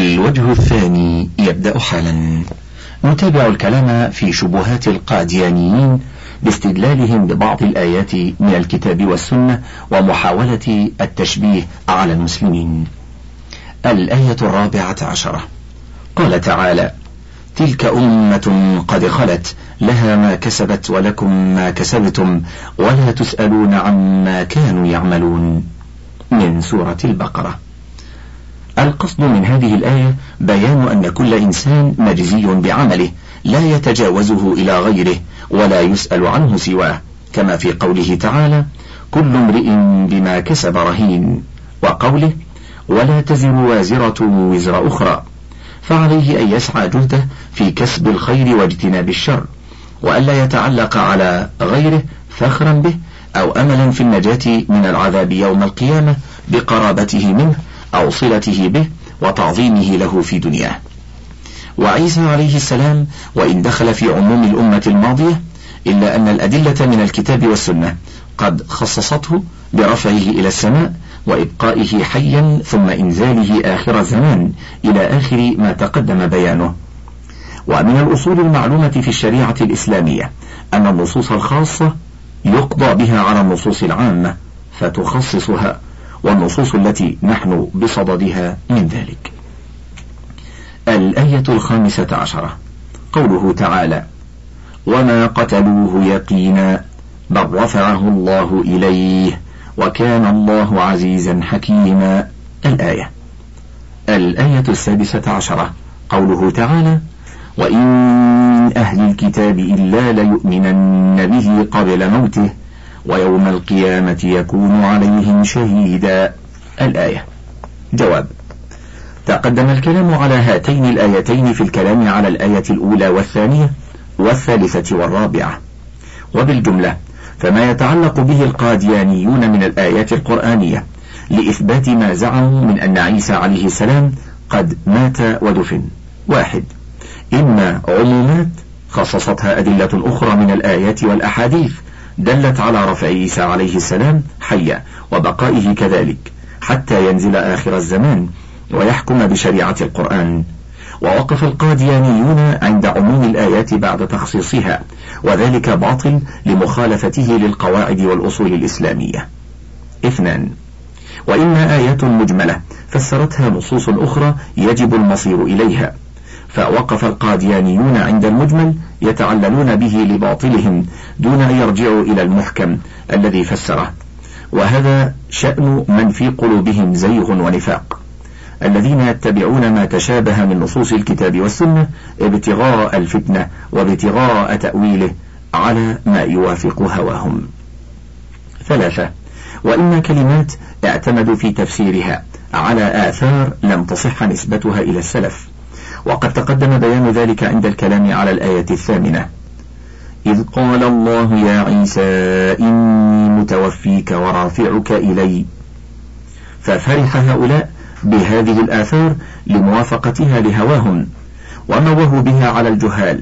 الوجه الثاني يبدأ حالا نتابع الكلام في شبهات القاديانيين باستدلالهم ببعض الآيات من الكتاب والسنة ومحاولة التشبيه على المسلمين. الآية الرابعة عشرة قال تعالى: تلك أمة قد خلت لها ما كسبت ولكم ما كسبتم ولا تسألون عما كانوا يعملون. من سورة البقرة. القصد من هذه الآية بيان أن كل إنسان مجزي بعمله لا يتجاوزه إلى غيره ولا يسأل عنه سواه. كما في قوله تعالى كل امرئ بما كسب رهين. وقوله ولا تزر وازرة وزر أخرى. فعليه أن يسعى جهده في كسب الخير واجتناب الشر وألا يتعلق على غيره فخرا به أو أملا في النجاة من العذاب يوم القيامة بقرابته منه أو صلته به وتعظيمه له في دنياه. وعيسى عليه السلام وإن دخل في عموم الأمة الماضية إلا أن الأدلة من الكتاب والسنة قد خصصته برفعه إلى السماء وإبقائه حيا ثم إنزاله آخر الزمان إلى آخر ما تقدم بيانه. ومن الأصول المعلومة في الشريعة الإسلامية أن النصوص الخاصة يقضى بها على النصوص العامة فتخصصها والنصوص التي نحن بصددها من ذلك. الآية الخامسة عشرة. قوله تعالى وما قتلوه يقينا بل رفعه الله إليه وكان الله عزيزا حكيما. الآية. الآية السادسة عشرة. قوله تعالى وإن من أهل الكتاب إلا ليؤمنن به قبل موته ويوم القيامة يكون عليهم شهيدا. الآية. جواب. تقدم الكلام على هاتين الآيتين في الكلام على الآية الأولى والثانية والثالثة والرابعة. وبالجملة فما يتعلق به القاديانيون من الآيات القرآنية لإثبات ما زعموا من أن عيسى عليه السلام قد مات ودفن. واحد. إما عمومات خصصتها أدلة أخرى من الآيات والأحاديث دلت على رفع عيسى عليه السلام حيا وبقائه كذلك حتى ينزل آخر الزمان ويحكم بشريعة القرآن. ووقف القاديانيون عند عموم الآيات بعد تخصيصها وذلك باطل لمخالفته للقواعد والأصول الإسلامية. اثنان وإما آيات مجملة فسرتها نصوص أخرى يجب المصير إليها. فوقف القاديانيون عند المجمل يتعللون به لباطلهم دون أن يرجعوا إلى المحكم الذي فسره. وهذا شأن من في قلوبهم زيغ ونفاق. الذين يتبعون ما تشابه من نصوص الكتاب والسنة ابتغاء الفتنة وابتغاء تأويله على ما يوافق هواهم. ثلاثة وإما كلمات اعتمدوا في تفسيرها على آثار لم تصح نسبتها إلى السلف. وقد تقدم بيان ذلك عند الكلام على الآية الثامنة. إذ قال الله يا عيسى إني متوفيك ورافعك إلي. ففرح هؤلاء بهذه الآثار لموافقتها لهواهم ونوهوا بها على الجهال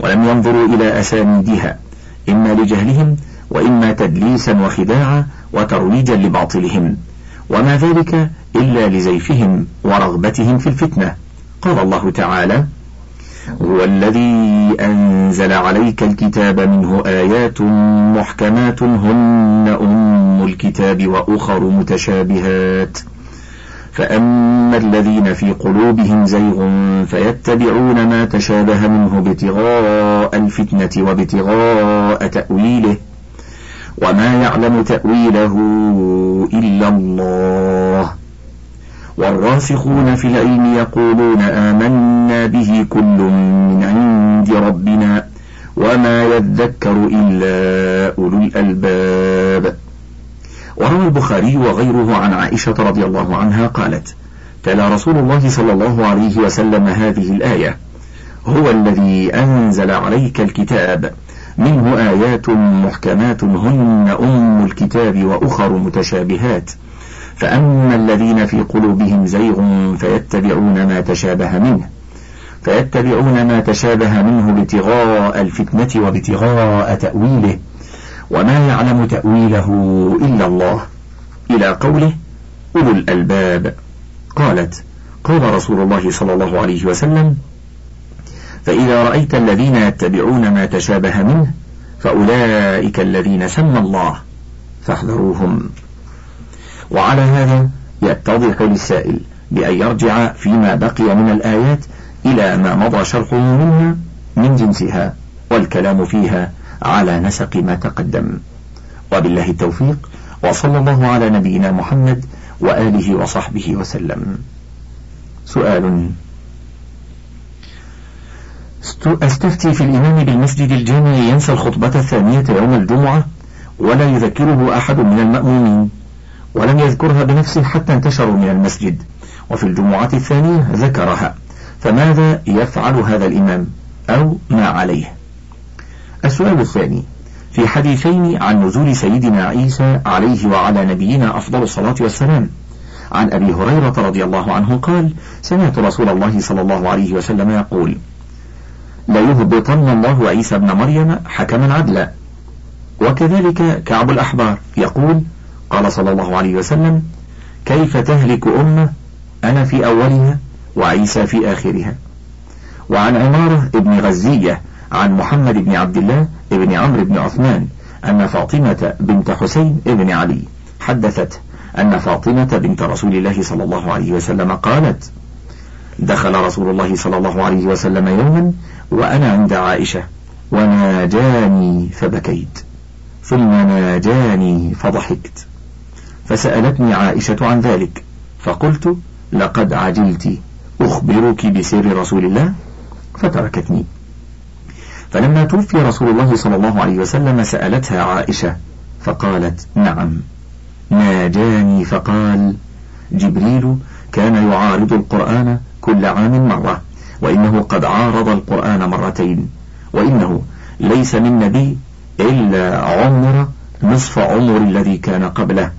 ولم ينظروا إلى أسانيدها إما لجهلهم وإما تدليسا وخداعا وترويجا لباطلهم وما ذلك إلا لزيفهم ورغبتهم في الفتنة. قال الله تعالى هو الذي أنزل عليك الكتاب منه آيات محكمات هن أم الكتاب وأخر متشابهات. فأما الذين في قلوبهم زيغ فيتبعون ما تشابه منه ابتغاء الفتنة وابتغاء تأويله وما يعلم تأويله إلا الله. والراسخون في العلم يقولون آمنا به كل من عند ربنا وما يذكر إلا أولو الألباب. وروى البخاري وغيره عن عائشة رضي الله عنها قالت تلا رسول الله صلى الله عليه وسلم هذه الآية هو الذي أنزل عليك الكتاب منه آيات محكمات هن أم الكتاب وأخر متشابهات فأما الذين في قلوبهم زيغ فيتبعون ما تشابه منه فيتبعون ما تشابه منه ابتغاء الفتنة وابتغاء تأويله وما يعلم تأويله إلا الله. إلى قوله أولو الألباب قالت قال رسول الله صلى الله عليه وسلم فإذا رأيت الذين يتبعون ما تشابه منه فأولئك الذين سمى الله فاحذروهم وعلى هذا يتضح للسائل بأن يرجع فيما بقي من الآيات إلى ما مضى شرحه منها من جنسها والكلام فيها على نسق ما تقدم. وبالله التوفيق وصلى الله على نبينا محمد وآله وصحبه وسلم. سؤال. أستفتي في الإمام بالمسجد الجامع ينسى الخطبة الثانية يوم الجمعة ولا يذكره أحد من المأمومين. ولم يذكرها بنفسه حتى انتشروا من المسجد. وفي الجمعة الثانية ذكرها. فماذا يفعل هذا الإمام؟ أو ما عليه؟ السؤال الثاني. في حديثين عن نزول سيدنا عيسى عليه وعلى نبينا أفضل الصلاة والسلام. عن أبي هريرة رضي الله عنه قال سمعت رسول الله صلى الله عليه وسلم يقول ليهبطن الله عيسى ابن مريم حكما عدلا. وكذلك كعب الأحبار يقول قال صلى الله عليه وسلم كيف تهلك أمة أنا في أولها وعيسى في آخرها؟ وعن عمارة ابن غزية عن محمد بن عبد الله بن عمرو بن عثمان أن فاطمة بنت حسين بن علي حدثت أن فاطمة بنت رسول الله صلى الله عليه وسلم قالت دخل رسول الله صلى الله عليه وسلم يوما وأنا عند عائشة وناجاني فبكيت ثم ناجاني فضحكت. فسألتني عائشة عن ذلك فقلت لقد عجلت أخبرك بسر رسول الله؟ فتركتني. فلما توفي رسول الله صلى الله عليه وسلم سألتها عائشة فقالت نعم. ناجاني فقال جبريل كان يعارض القرآن كل عام مرة وإنه قد عارض القرآن مرتين وإنه ليس من نبي إلا عمر نصف عمر الذي كان قبله.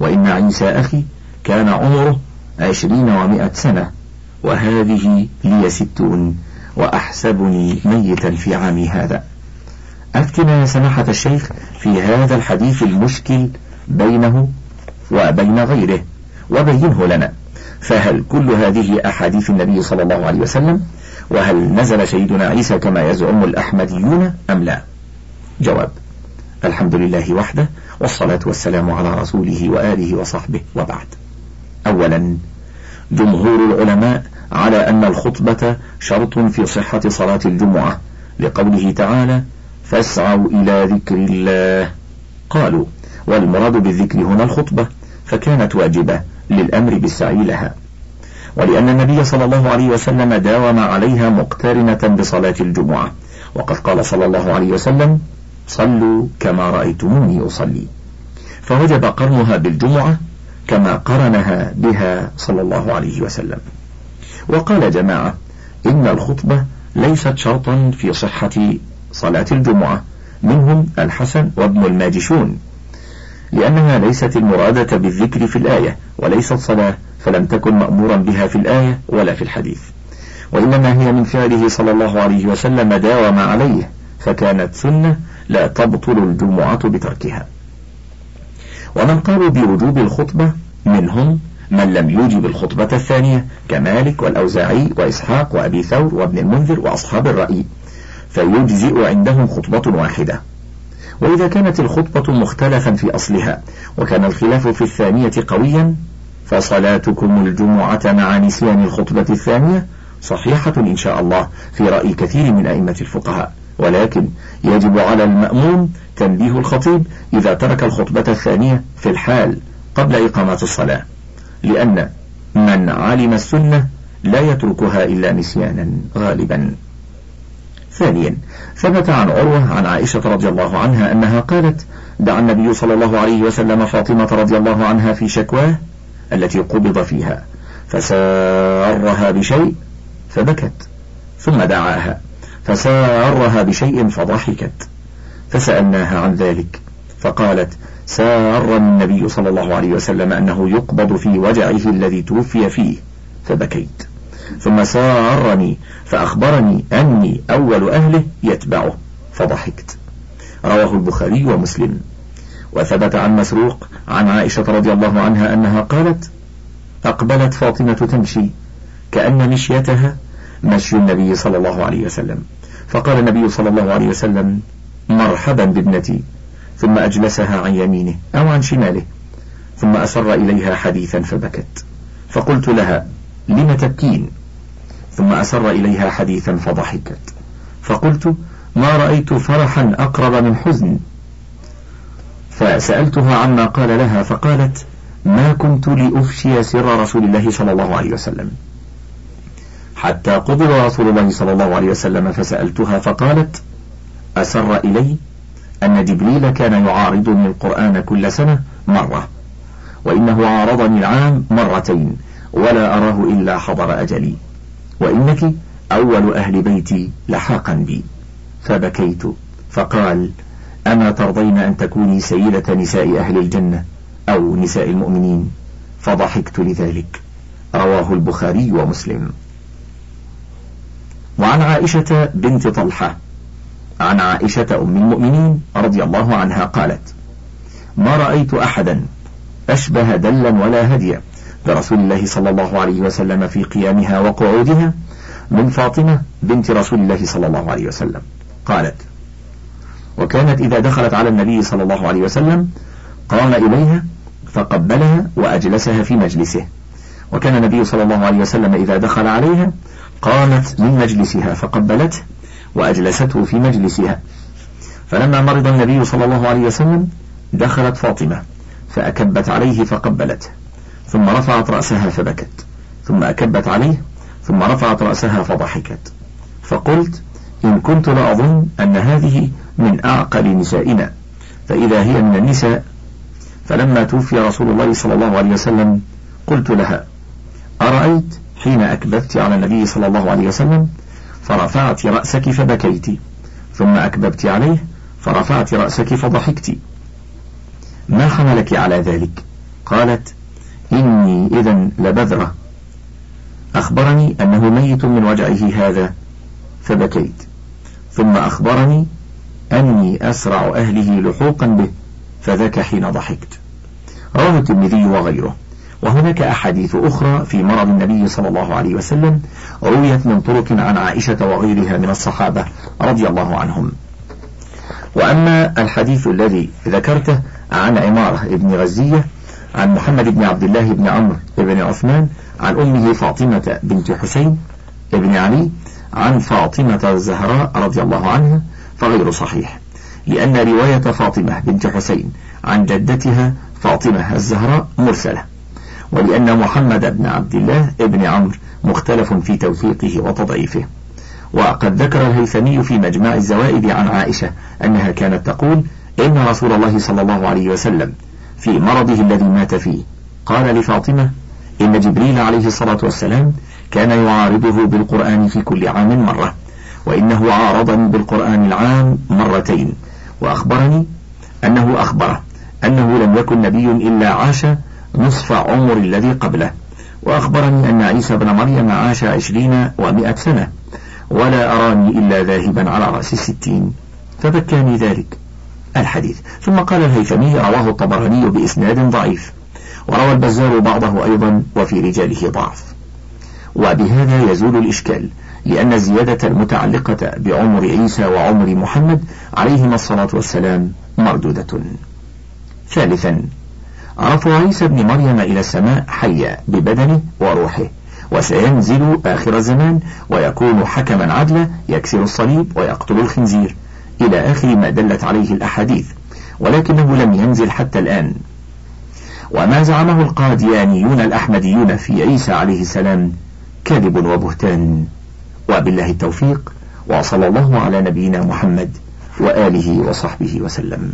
وإن عيسى أخي كان عمره عشرين ومائة سنة وهذه لي ستون وأحسبني ميتا في عامي هذا. أفتنا يا سماحة الشيخ في هذا الحديث المشكل بينه وبين غيره وبينه لنا. فهل كل هذه أحاديث النبي صلى الله عليه وسلم وهل نزل سيدنا عيسى كما يزعم الأحمديون أم لا؟ جواب الحمد لله وحده والصلاة والسلام على رسوله وآله وصحبه وبعد. أولا جمهور العلماء على أن الخطبة شرط في صحة صلاة الجمعة لقوله تعالى فاسعوا إلى ذكر الله قالوا والمراد بالذكر هنا الخطبة فكانت واجبة للأمر بالسعي لها ولأن النبي صلى الله عليه وسلم داوم عليها مقترنة بصلاة الجمعة وقد قال صلى الله عليه وسلم صلوا كما رأيتموني أصلي. فوجب قرنها بالجمعة كما قرنها بها صلى الله عليه وسلم. وقال جماعة إن الخطبة ليست شرطا في صحة صلاة الجمعة منهم الحسن وابن الماجشون لأنها ليست المرادة بالذكر في الآية وليست صلاة فلم تكن مأمورا بها في الآية ولا في الحديث. وإنما هي من فعله صلى الله عليه وسلم داوم عليه فكانت سنة لا تبطل الجمعة بتركها. ومن قالوا بوجوب الخطبة منهم من لم يوجب الخطبة الثانية كمالك والأوزاعي وإسحاق وأبي ثور وابن المنذر وأصحاب الرأي فيجزئ عندهم خطبة واحدة. وإذا كانت الخطبة مختلفا في أصلها وكان الخلاف في الثانية قويا فصلاتكم الجمعة مع نسيان الخطبة الثانية صحيحة إن شاء الله في رأي كثير من أئمة الفقهاء. ولكن يجب على المأموم تنبيه الخطيب إذا ترك الخطبة الثانية في الحال قبل إقامة الصلاة لأن من علم السنة لا يتركها إلا نسيانا غالبا. ثانيا ثبت عن عروة عن عائشة رضي الله عنها أنها قالت دعا النبي صلى الله عليه وسلم فاطمة رضي الله عنها في شكواه التي قبض فيها فسارها بشيء فبكت ثم دعاها. فسارها بشيء فضحكت فسألناها عن ذلك فقالت سارني النبي صلى الله عليه وسلم أنه يقبض في وجعه الذي توفي فيه فبكيت. ثم سارني فأخبرني أني أول أهله يتبعه فضحكت. رواه البخاري ومسلم. وثبت عن مسروق عن عائشة رضي الله عنها أنها قالت أقبلت فاطمة تمشي كأن مشيتها مشي النبي صلى الله عليه وسلم. فقال النبي صلى الله عليه وسلم مرحبا بابنتي. ثم أجلسها عن يمينه أو عن شماله. ثم أسر إليها حديثا فبكت. فقلت لها لم تبكين؟ ثم أسر إليها حديثا فضحكت. فقلت ما رأيت فرحا أقرب من حزن. فسألتها عما قال لها فقالت ما كنت لأفشي سر رسول الله صلى الله عليه وسلم. حتى قبض رسول الله صلى الله عليه وسلم فسألتها فقالت أسر إلي أن جبريل كان يعارضني القرآن كل سنة مرة وإنه عارضني العام مرتين ولا أراه إلا حضر أجلي وإنك أول أهل بيتي لحاقا بي. فبكيت فقال أما ترضين أن تكوني سيدة نساء أهل الجنة أو نساء المؤمنين؟ فضحكت لذلك. رواه البخاري ومسلم. وعن عائشة بنت طلحة. عن عائشة أم المؤمنين رضي الله عنها قالت ما رأيت أحدا أشبه دلا ولا هديا. برسول الله صلى الله عليه وسلم في قيامها وقعودها من فاطمة بنت رسول الله صلى الله عليه وسلم. قالت وكانت إذا دخلت على النبي صلى الله عليه وسلم قام إليها فقبلها وأجلسها في مجلسه. وكان النبي صلى الله عليه وسلم إذا دخل عليها قامت من مجلسها فقبلته وأجلسته في مجلسها. فلما مرض النبي صلى الله عليه وسلم دخلت فاطمة فأكبت عليه فقبلته ثم رفعت رأسها فبكت ثم أكبت عليه ثم رفعت رأسها فضحكت. فقلت إن كنت لأظن أن هذه من أعقل نسائنا فإذا هي من النساء. فلما توفي رسول الله صلى الله عليه وسلم قلت لها أرأيت حين أكببت على النبي صلى الله عليه وسلم فرفعت رأسك فبكيت ثم أكببت عليه فرفعت رأسك فضحكت. ما حملك على ذلك؟ قالت إني إذا لبذرة. أخبرني أنه ميت من وجعه هذا فبكيت. ثم أخبرني أني أسرع أهله لحوقا به فذاك حين ضحكت. رواه الترمذي وغيره. وهناك أحاديث أخرى في مرض النبي صلى الله عليه وسلم رويت من طرق عن عائشة وغيرها من الصحابة رضي الله عنهم. وأما الحديث الذي ذكرته عن عمارة بن غزية عن محمد بن عبد الله بن عمرو بن عثمان عن أمه فاطمة بنت حسين بن علي عن فاطمة الزهراء رضي الله عنها فغير صحيح لأن رواية فاطمة بنت حسين عن جدتها فاطمة الزهراء مرسلة. ولأن محمد بن عبد الله بن عمرو مختلف في توثيقه وتضعيفه. وقد ذكر الهيثمي في مجمع الزوائد عن عائشة أنها كانت تقول إن رسول الله صلى الله عليه وسلم في مرضه الذي مات فيه قال لفاطمة إن جبريل عليه الصلاة والسلام كان يعارضه بالقرآن في كل عام مرة وإنه عارضني بالقرآن العام مرتين وأخبرني أنه أخبره أنه لم يكن نبي إلا عاش نصف عمر الذي قبله. وأخبرني أن عيسى بن مريم عاش عشرين ومائة سنة ولا أراني إلا ذاهبا على رأس الستين. فبكاني ذلك الحديث. ثم قال الهيثمي رواه الطبراني بإسناد ضعيف. وروى البزار بعضه أيضا وفي رجاله ضعف. وبهذا يزول الإشكال لأن الزيادة المتعلقة بعمر عيسى وعمر محمد عليهما الصلاة والسلام مردودة. ثالثا رفع عيسى بن مريم إلى السماء حيا ببدنه وروحه. وسينزل آخر الزمان ويكون حكما عدلا يكسر الصليب ويقتل الخنزير. إلى آخر ما دلت عليه الأحاديث. ولكنه لم ينزل حتى الآن. وما زعمه القاديانيون الأحمديون في عيسى عليه السلام كذب وبهتان. وبالله التوفيق وصلى الله على نبينا محمد وآله وصحبه وسلم.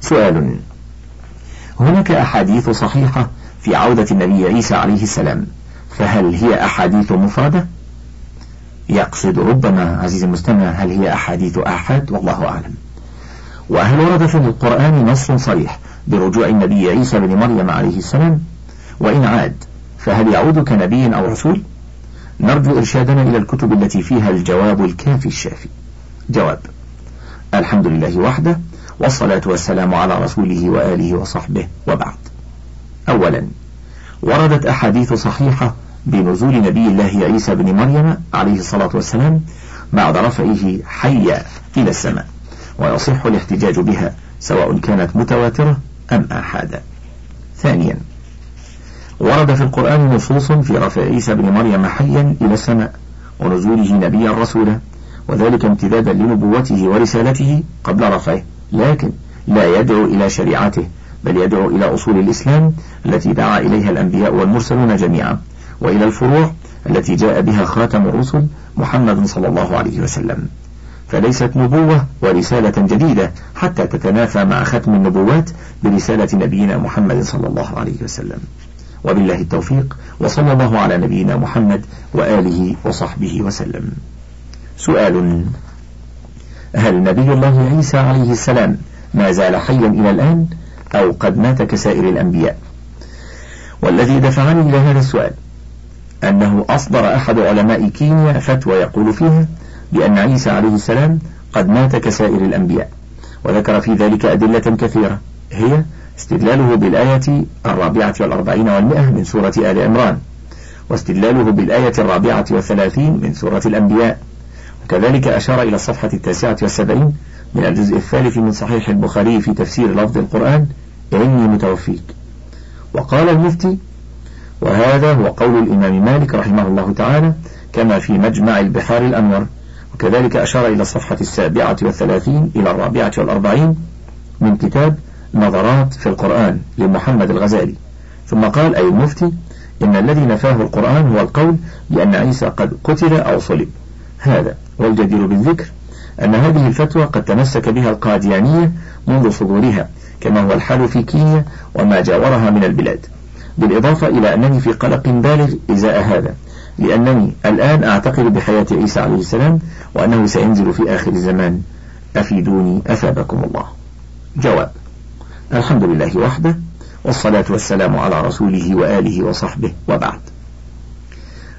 سؤال هناك أحاديث صحيحة في عودة النبي عيسى عليه السلام. فهل هي أحاديث مفردة؟ يقصد ربما عزيزي المستمع هل هي أحاديث آحاد؟ والله أعلم. وهل ورد في القرآن نص صريح برجوع النبي عيسى بن مريم عليه السلام؟ وإن عاد فهل يعود كنبي أو رسول؟ نرجو إرشادنا إلى الكتب التي فيها الجواب الكافي الشافي. جواب الحمد لله وحده والصلاة والسلام على رسوله وآله وصحبه وبعد. أولا وردت أحاديث صحيحة بنزول نبي الله عيسى بن مريم عليه الصلاة والسلام بعد رفعه حيا إلى السماء ويصح الاحتجاج بها سواء كانت متواترة أم آحادا. ثانيا ورد في القرآن نصوص في رفع عيسى بن مريم حيا إلى السماء ونزوله نبيا رسولا وذلك امتدادا لنبوته ورسالته قبل رفعه. لكن لا يدعو إلى شريعته بل يدعو إلى أصول الإسلام التي دعا إليها الأنبياء والمرسلون جميعا وإلى الفروع التي جاء بها خاتم الرسل محمد صلى الله عليه وسلم. فليست نبوة ورسالة جديدة حتى تتنافى مع ختم النبوات برسالة نبينا محمد صلى الله عليه وسلم. وبالله التوفيق وصلى الله على نبينا محمد وآله وصحبه وسلم. سؤال هل نبي الله عيسى عليه السلام ما زال حيا إلى الآن أو قد مات كسائر الأنبياء؟ والذي دفعني إلى هذا السؤال أنه أصدر أحد علماء كينيا فتوى يقول فيها بأن عيسى عليه السلام قد مات كسائر الأنبياء وذكر في ذلك أدلة كثيرة هي استدلاله بالآية الرابعة والأربعين والمئة من سورة آل عمران واستدلاله بالآية الرابعة والثلاثين من سورة الأنبياء. وكذلك أشار إلى الصفحة التاسعة والسبعين من الجزء الثالث من صحيح البخاري في تفسير لفظ القرآن إني متوفيك وقال المفتي وهذا هو قول الإمام مالك رحمه الله تعالى كما في مجمع البحار الأنور وكذلك أشار إلى الصفحة السابعة والثلاثين إلى الرابعة والأربعين من كتاب نظرات في القرآن لمحمد الغزالي. ثم قال أي المفتي إن الذي نفاه القرآن هو القول بأن عيسى قد قتل أو صلب هذا والجدير بالذكر أن هذه الفتوى قد تمسك بها القاديانية منذ صدورها كما هو الحال في كينيا وما جاورها من البلاد. بالإضافة إلى أنني في قلق بالغ إزاء هذا لأنني الآن أعتقد بحياة عيسى عليه السلام وأنه سينزل في آخر الزمان. أفيدوني أثابكم الله. جواب الحمد لله وحده والصلاة والسلام على رسوله وآله وصحبه وبعد.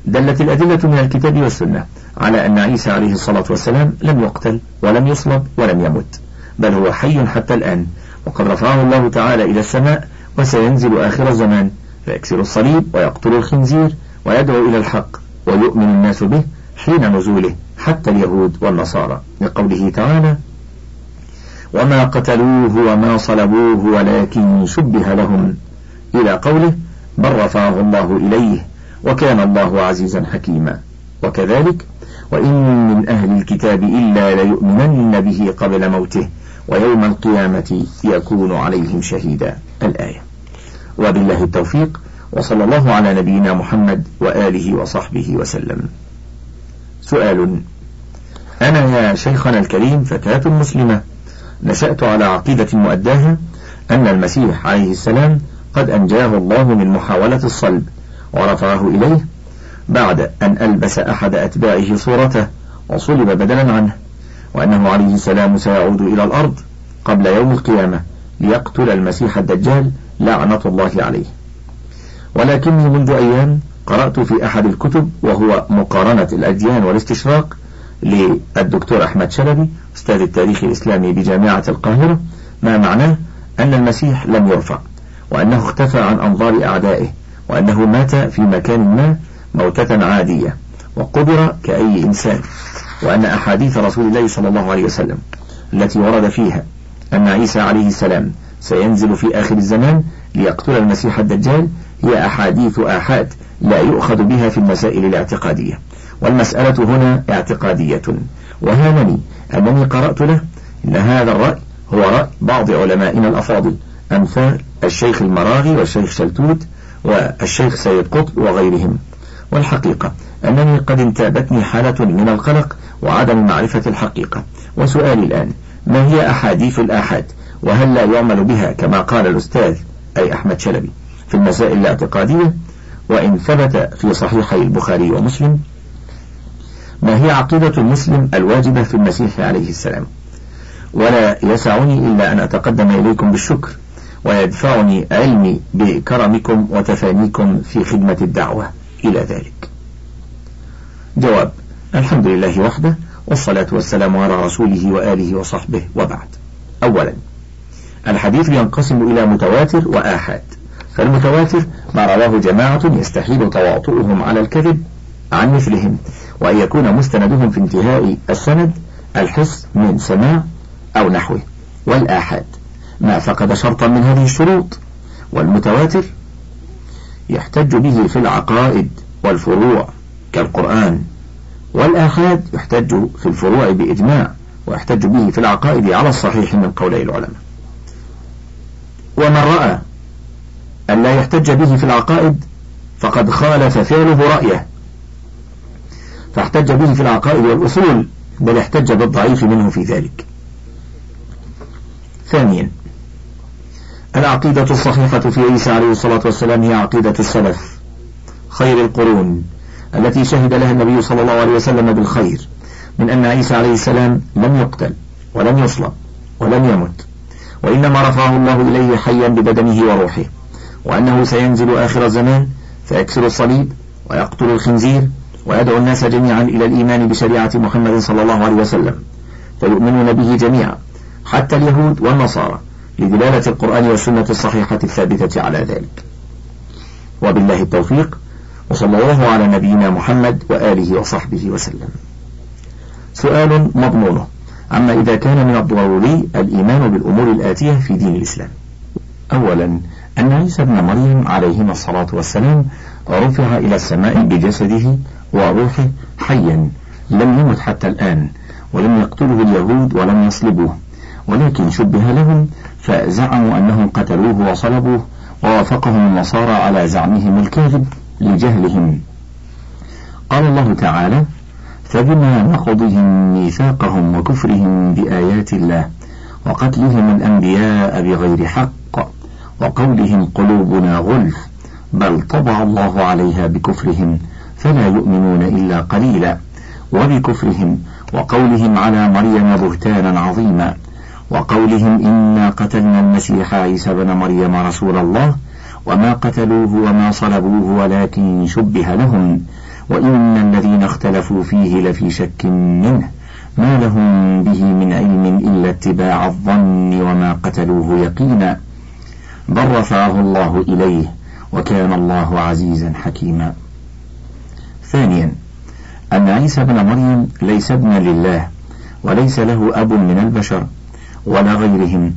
دلت الأدلة من الكتاب والسنة على أن عيسى عليه الصلاة والسلام لم يقتل ولم يصلب ولم يمت بل هو حي حتى الآن وقد رفعه الله تعالى إلى السماء وسينزل آخر الزمان فيكسر الصليب ويقتل الخنزير ويدعو إلى الحق ويؤمن الناس به حين نزوله حتى اليهود والنصارى. لقوله تعالى وما قتلوه وما صلبوه ولكن شبه لهم إلى قوله بل رفعه الله إليه وكان الله عزيزا حكيما. وكذلك وإن من أهل الكتاب إلا ليؤمنن به قبل موته ويوم القيامة يكون عليهم شهيدا. الآية. وبالله التوفيق وصلى الله على نبينا محمد وآله وصحبه وسلم. سؤال. أنا يا شيخنا الكريم فتاة مسلمة. نشأت على عقيدة مؤداها أن المسيح عليه السلام قد أنجاه الله من محاولة الصلب. ورفعه إليه بعد أن ألبس أحد أتباعه صورته وصلب بدلا عنه وأنه عليه السلام سيعود إلى الأرض قبل يوم القيامة ليقتل المسيح الدجال لعنة الله عليه. ولكني منذ أيام قرأت في أحد الكتب وهو مقارنة الأديان والاستشراق للدكتور أحمد شلبي أستاذ التاريخ الإسلامي بجامعة القاهرة ما معناه أن المسيح لم يرفع وأنه اختفى عن أنظار أعدائه. وأنه مات في مكان ما موتة عادية وقبر كأي إنسان وأن أحاديث رسول الله صلى الله عليه وسلم التي ورد فيها أن عيسى عليه السلام سينزل في آخر الزمان ليقتل المسيح الدجال هي أحاديث آحاد لا يؤخذ بها في المسائل الاعتقادية. والمسألة هنا اعتقادية. وهانني أنني قرأت له أن هذا الرأي هو رأي بعض علمائنا الأفاضل أمثال الشيخ المراغي والشيخ شلتوت والشيخ سيد قطب وغيرهم. والحقيقة أنني قد انتابتني حالة من القلق وعدم معرفة الحقيقة. وسؤالي الآن ما هي أحاديث الآحاد؟ وهل لا يعمل بها كما قال الأستاذ أي أحمد شلبي في المسائل الاعتقادية؟ وإن ثبت في صحيحي البخاري ومسلم ما هي عقيدة المسلم الواجبة في المسيح عليه السلام؟ ولا يسعني إلا أن أتقدم إليكم بالشكر. ويدفعني علمي بكرمكم وتفانيكم في خدمة الدعوة. إلى ذلك. جواب الحمد لله وحده والصلاة والسلام على رسوله وآله وصحبه وبعد. أولا الحديث ينقسم إلى متواتر وآحاد. فالمتواتر ما رواه جماعة يستحيل تواطؤهم على الكذب عن مثلهم وأن يكون مستندهم في انتهاء السند الحس من سماع أو نحوه. والآحاد ما فقد شرطا من هذه الشروط والمتواتر يحتج به في العقائد والفروع كالقرآن والآحاد يحتج في الفروع بإجماع ويحتج به في العقائد على الصحيح من قولي العلماء. ومن رأى أن لا يحتج به في العقائد فقد خالف فعله رأيه. فاحتج به في العقائد والأصول بل احتج بالضعيف منه في ذلك. ثانيا العقيدة الصحيحة في عيسى عليه الصلاة والسلام هي عقيدة السلف خير القرون التي شهد لها النبي صلى الله عليه وسلم بالخير من أن عيسى عليه السلام لم يقتل ولم يصلب ولم يمت وإنما رفعه الله إليه حيا ببدنه وروحه وأنه سينزل آخر الزمان فيكسر الصليب ويقتل الخنزير ويدعو الناس جميعا إلى الإيمان بشريعة محمد صلى الله عليه وسلم فيؤمنون به جميعا حتى اليهود والنصارى. لدلالة القرآن والسنة الصحيحة الثابتة على ذلك. وبالله التوفيق وصلى الله على نبينا محمد وآله وصحبه وسلم. سؤال مضمونه أما إذا كان من الضروري الإيمان بالأمور الآتية في دين الإسلام. أولا أن عيسى ابن مريم عليهما الصلاة والسلام رفع إلى السماء بجسده وروحه حيا لم يمت حتى الآن ولم يقتله اليهود ولم يصلبوه ولكن شبه لهم فزعموا أنهم قتلوه وصلبوه ووافقهم النصارى على زعمهم الكاذب لجهلهم. قال الله تعالى فبما نقضهم ميثاقهم وكفرهم بآيات الله وقتلهم الأنبياء بغير حق وقولهم قلوبنا غلف بل طبع الله عليها بكفرهم فلا يؤمنون إلا قليلا وبكفرهم وقولهم على مريم بهتانا عظيما. وقولهم إنا قتلنا المسيح عيسى بن مريم رسول الله وما قتلوه وما صلبوه ولكن شبه لهم وإن الذين اختلفوا فيه لفي شك منه. ما لهم به من علم إلا اتباع الظن وما قتلوه يقينا. بل رفعه الله إليه وكان الله عزيزا حكيما. ثانيا أن عيسى بن مريم ليس ابنا لله وليس له أب من البشر. ولا غيرهم.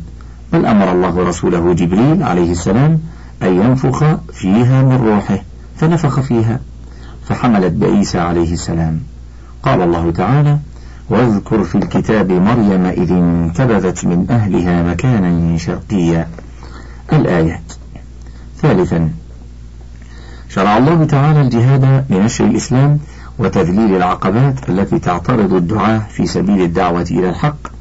بل أمر الله رسوله جبريل عليه السلام أن ينفخ فيها من روحه فنفخ فيها فحملت بعيسى عليه السلام. قال الله تعالى واذكر في الكتاب مريم إذ انتبذت من أهلها مكانا شرقيا. الآيات. ثالثا شرع الله تعالى الجهاد لنشر الإسلام وتذليل العقبات التي تعترض الدعاة في سبيل الدعوة إلى الحق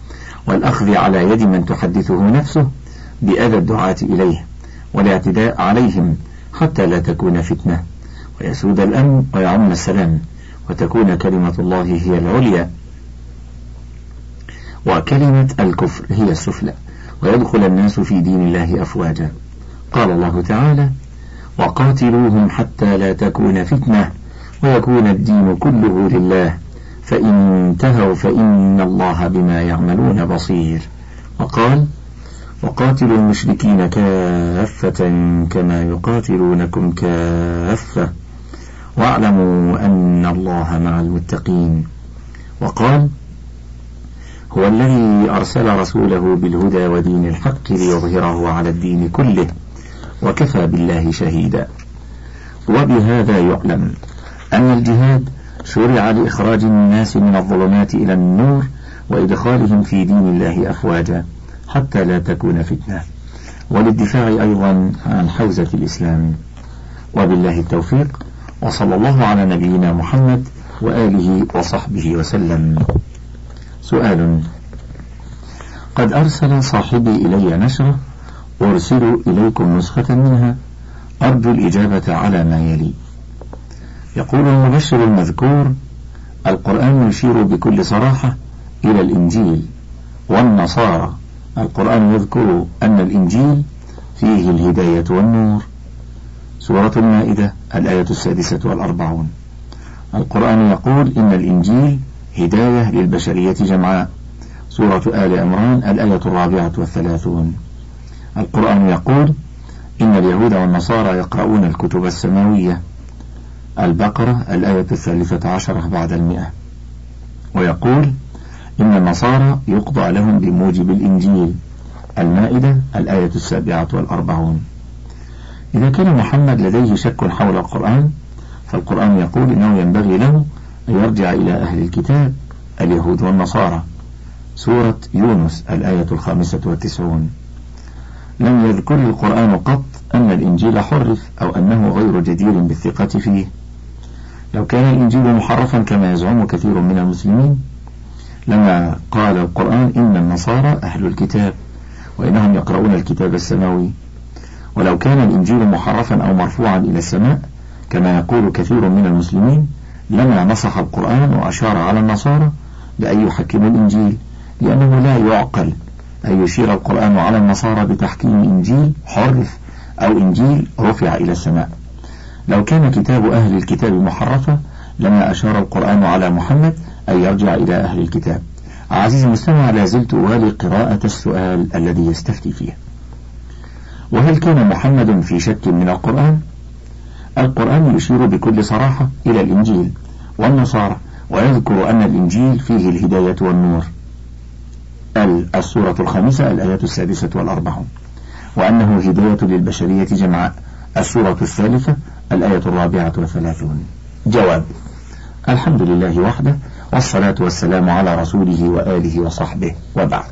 والأخذ على يد من تحدثه نفسه بأذى الدعاة إليه والاعتداء عليهم حتى لا تكون فتنة. ويسود الأمن ويعم السلام وتكون كلمة الله هي العليا. وكلمة الكفر هي السفلى ويدخل الناس في دين الله أفواجا. قال الله تعالى وقاتلوهم حتى لا تكون فتنة ويكون الدين كله لله فإن انتهوا فإن الله بما يعملون بصير. وقال وقاتلوا المشركين كافة كما يقاتلونكم كافة واعلموا أن الله مع المتقين. وقال هو الذي أرسل رسوله بالهدى ودين الحق ليظهره على الدين كله وكفى بالله شهيدا. وبهذا يعلم أن الجهاد شرع لإخراج الناس من الظلمات إلى النور وإدخالهم في دين الله أفواجا حتى لا تكون فتنة. وللدفاع أيضا عن حوزة الإسلام. وبالله التوفيق وصلى الله على نبينا محمد وآله وصحبه وسلم. سؤال قد أرسل صاحبي إلي نشرة أرسل إليكم نسخة منها أرجو الإجابة على ما يلي. يقول المبشر المذكور القرآن يشير بكل صراحة إلى الإنجيل والنصارى. القرآن يذكر أن الإنجيل فيه الهداية والنور. سورة المائدة الآية السادسة والأربعون. القرآن يقول إن الإنجيل هداية للبشرية جمعاء. سورة آل عمران الآية الرابعة والثلاثون. القرآن يقول إن اليهود والنصارى يقرؤون الكتب السماوية. البقرة الآية الثالثة عشرة بعد المئة. ويقول إن النصارى يقضى لهم بموجب الإنجيل. المائدة الآية السابعة والأربعون. إذا كان محمد لديه شك حول القرآن فالقرآن يقول إنه ينبغي له أن يرجع إلى أهل الكتاب اليهود والنصارى. سورة يونس الآية الخامسة والتسعون. لم يذكر القرآن قط أن الإنجيل حرف أو أنه غير جدير بالثقة فيه. لو كان الإنجيل محرفا كما يزعم كثير من المسلمين لما قال القرآن إن النصارى أهل الكتاب وإنهم يقرؤون الكتاب السماوي. ولو كان الإنجيل محرفا أو مرفوعا إلى السماء كما يقول كثير من المسلمين لما نصح القرآن وأشار على النصارى بأن يحكموا الإنجيل لأنه لا يعقل أن يشير القرآن على النصارى بتحكيم إنجيل حرف أو إنجيل رفع إلى السماء. لو كان كتاب أهل الكتاب محرفا لما أشار القرآن على محمد أن يرجع إلى أهل الكتاب. عزيزي المستمع لا زلت أوالي قراءة السؤال الذي يستفتي فيه. وهل كان محمد في شك من القرآن؟ القرآن يشير بكل صراحة إلى الإنجيل والنصارى ويذكر أن الإنجيل فيه الهداية والنور. السورة الخامسة الآية السادسة والأربعون. وأنه هداية للبشرية جمعاء السورة الثالثة الآية الرابعة والثلاثون. جواب الحمد لله وحده والصلاة والسلام على رسوله وآله وصحبه وبعد.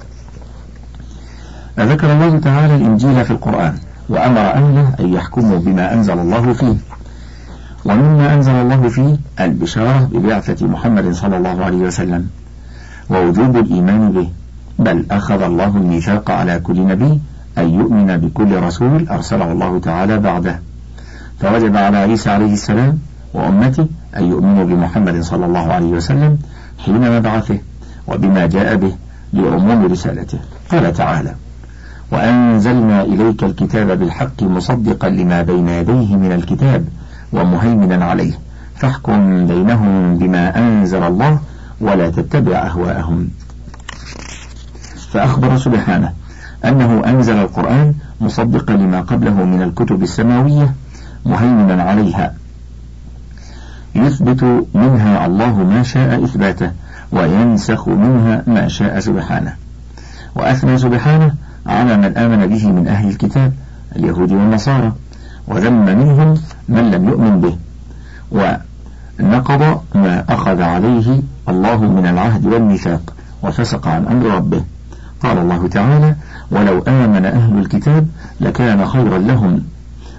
ذكر الله تعالى الإنجيل في القرآن وأمر أهله أن يحكموا بما أنزل الله فيه. ومما أنزل الله فيه البشارة ببعثة محمد صلى الله عليه وسلم ووجوب الإيمان به. بل أخذ الله الميثاق على كل نبي أن يؤمن بكل رسول أرسله الله تعالى بعده. فوجب على عيسى عليه السلام وأمته أن يؤمنوا بمحمد صلى الله عليه وسلم حين مبعثه وبما جاء به لعموم رسالته قال تعالى وأنزلنا إليك الكتاب بالحق مصدقا لما بين يديه من الكتاب ومهيمنا عليه. فاحكم بينهم بما أنزل الله ولا تتبع أهواءهم. فأخبر سبحانه أنه أنزل القرآن مصدقا لما قبله من الكتب السماوية مهيمنا عليها. يثبت منها الله ما شاء إثباته وينسخ منها ما شاء سبحانه. وأثنى سبحانه على من آمن به من أهل الكتاب اليهود والنصارى وذم منهم من لم يؤمن به. ونقض ما أخذ عليه الله من العهد والميثاق وفسق عن أمر ربه. قال الله تعالى ولو آمن أهل الكتاب لكان خيرا لهم.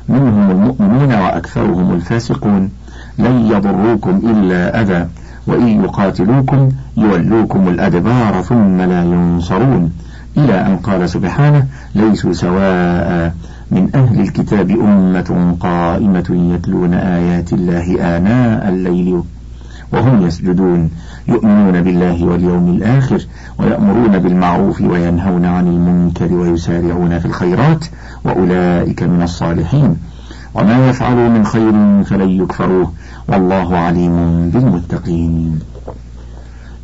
منهم المؤمنون وأكثرهم الفاسقون لن يضروكم إلا أذى وإن يقاتلوكم يولوكم الأدبار ثم لا ينصرون. إلى أن قال سبحانه ليسوا سواء من أهل الكتاب أمة قائمة يتلون آيات الله آناء الليل. وهم يسجدون يؤمنون بالله واليوم الآخر ويأمرون بالمعروف وينهون عن المنكر ويسارعون في الخيرات وأولئك من الصالحين. وما يفعلوا من خير فلن يكفروه والله عليم بالمتقين.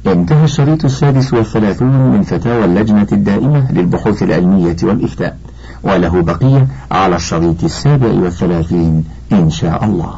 انتهى الشريط السادس والثلاثون من فتاوى اللجنة الدائمة للبحوث العلمية والإفتاء وله بقية على الشريط السابع والثلاثين إن شاء الله.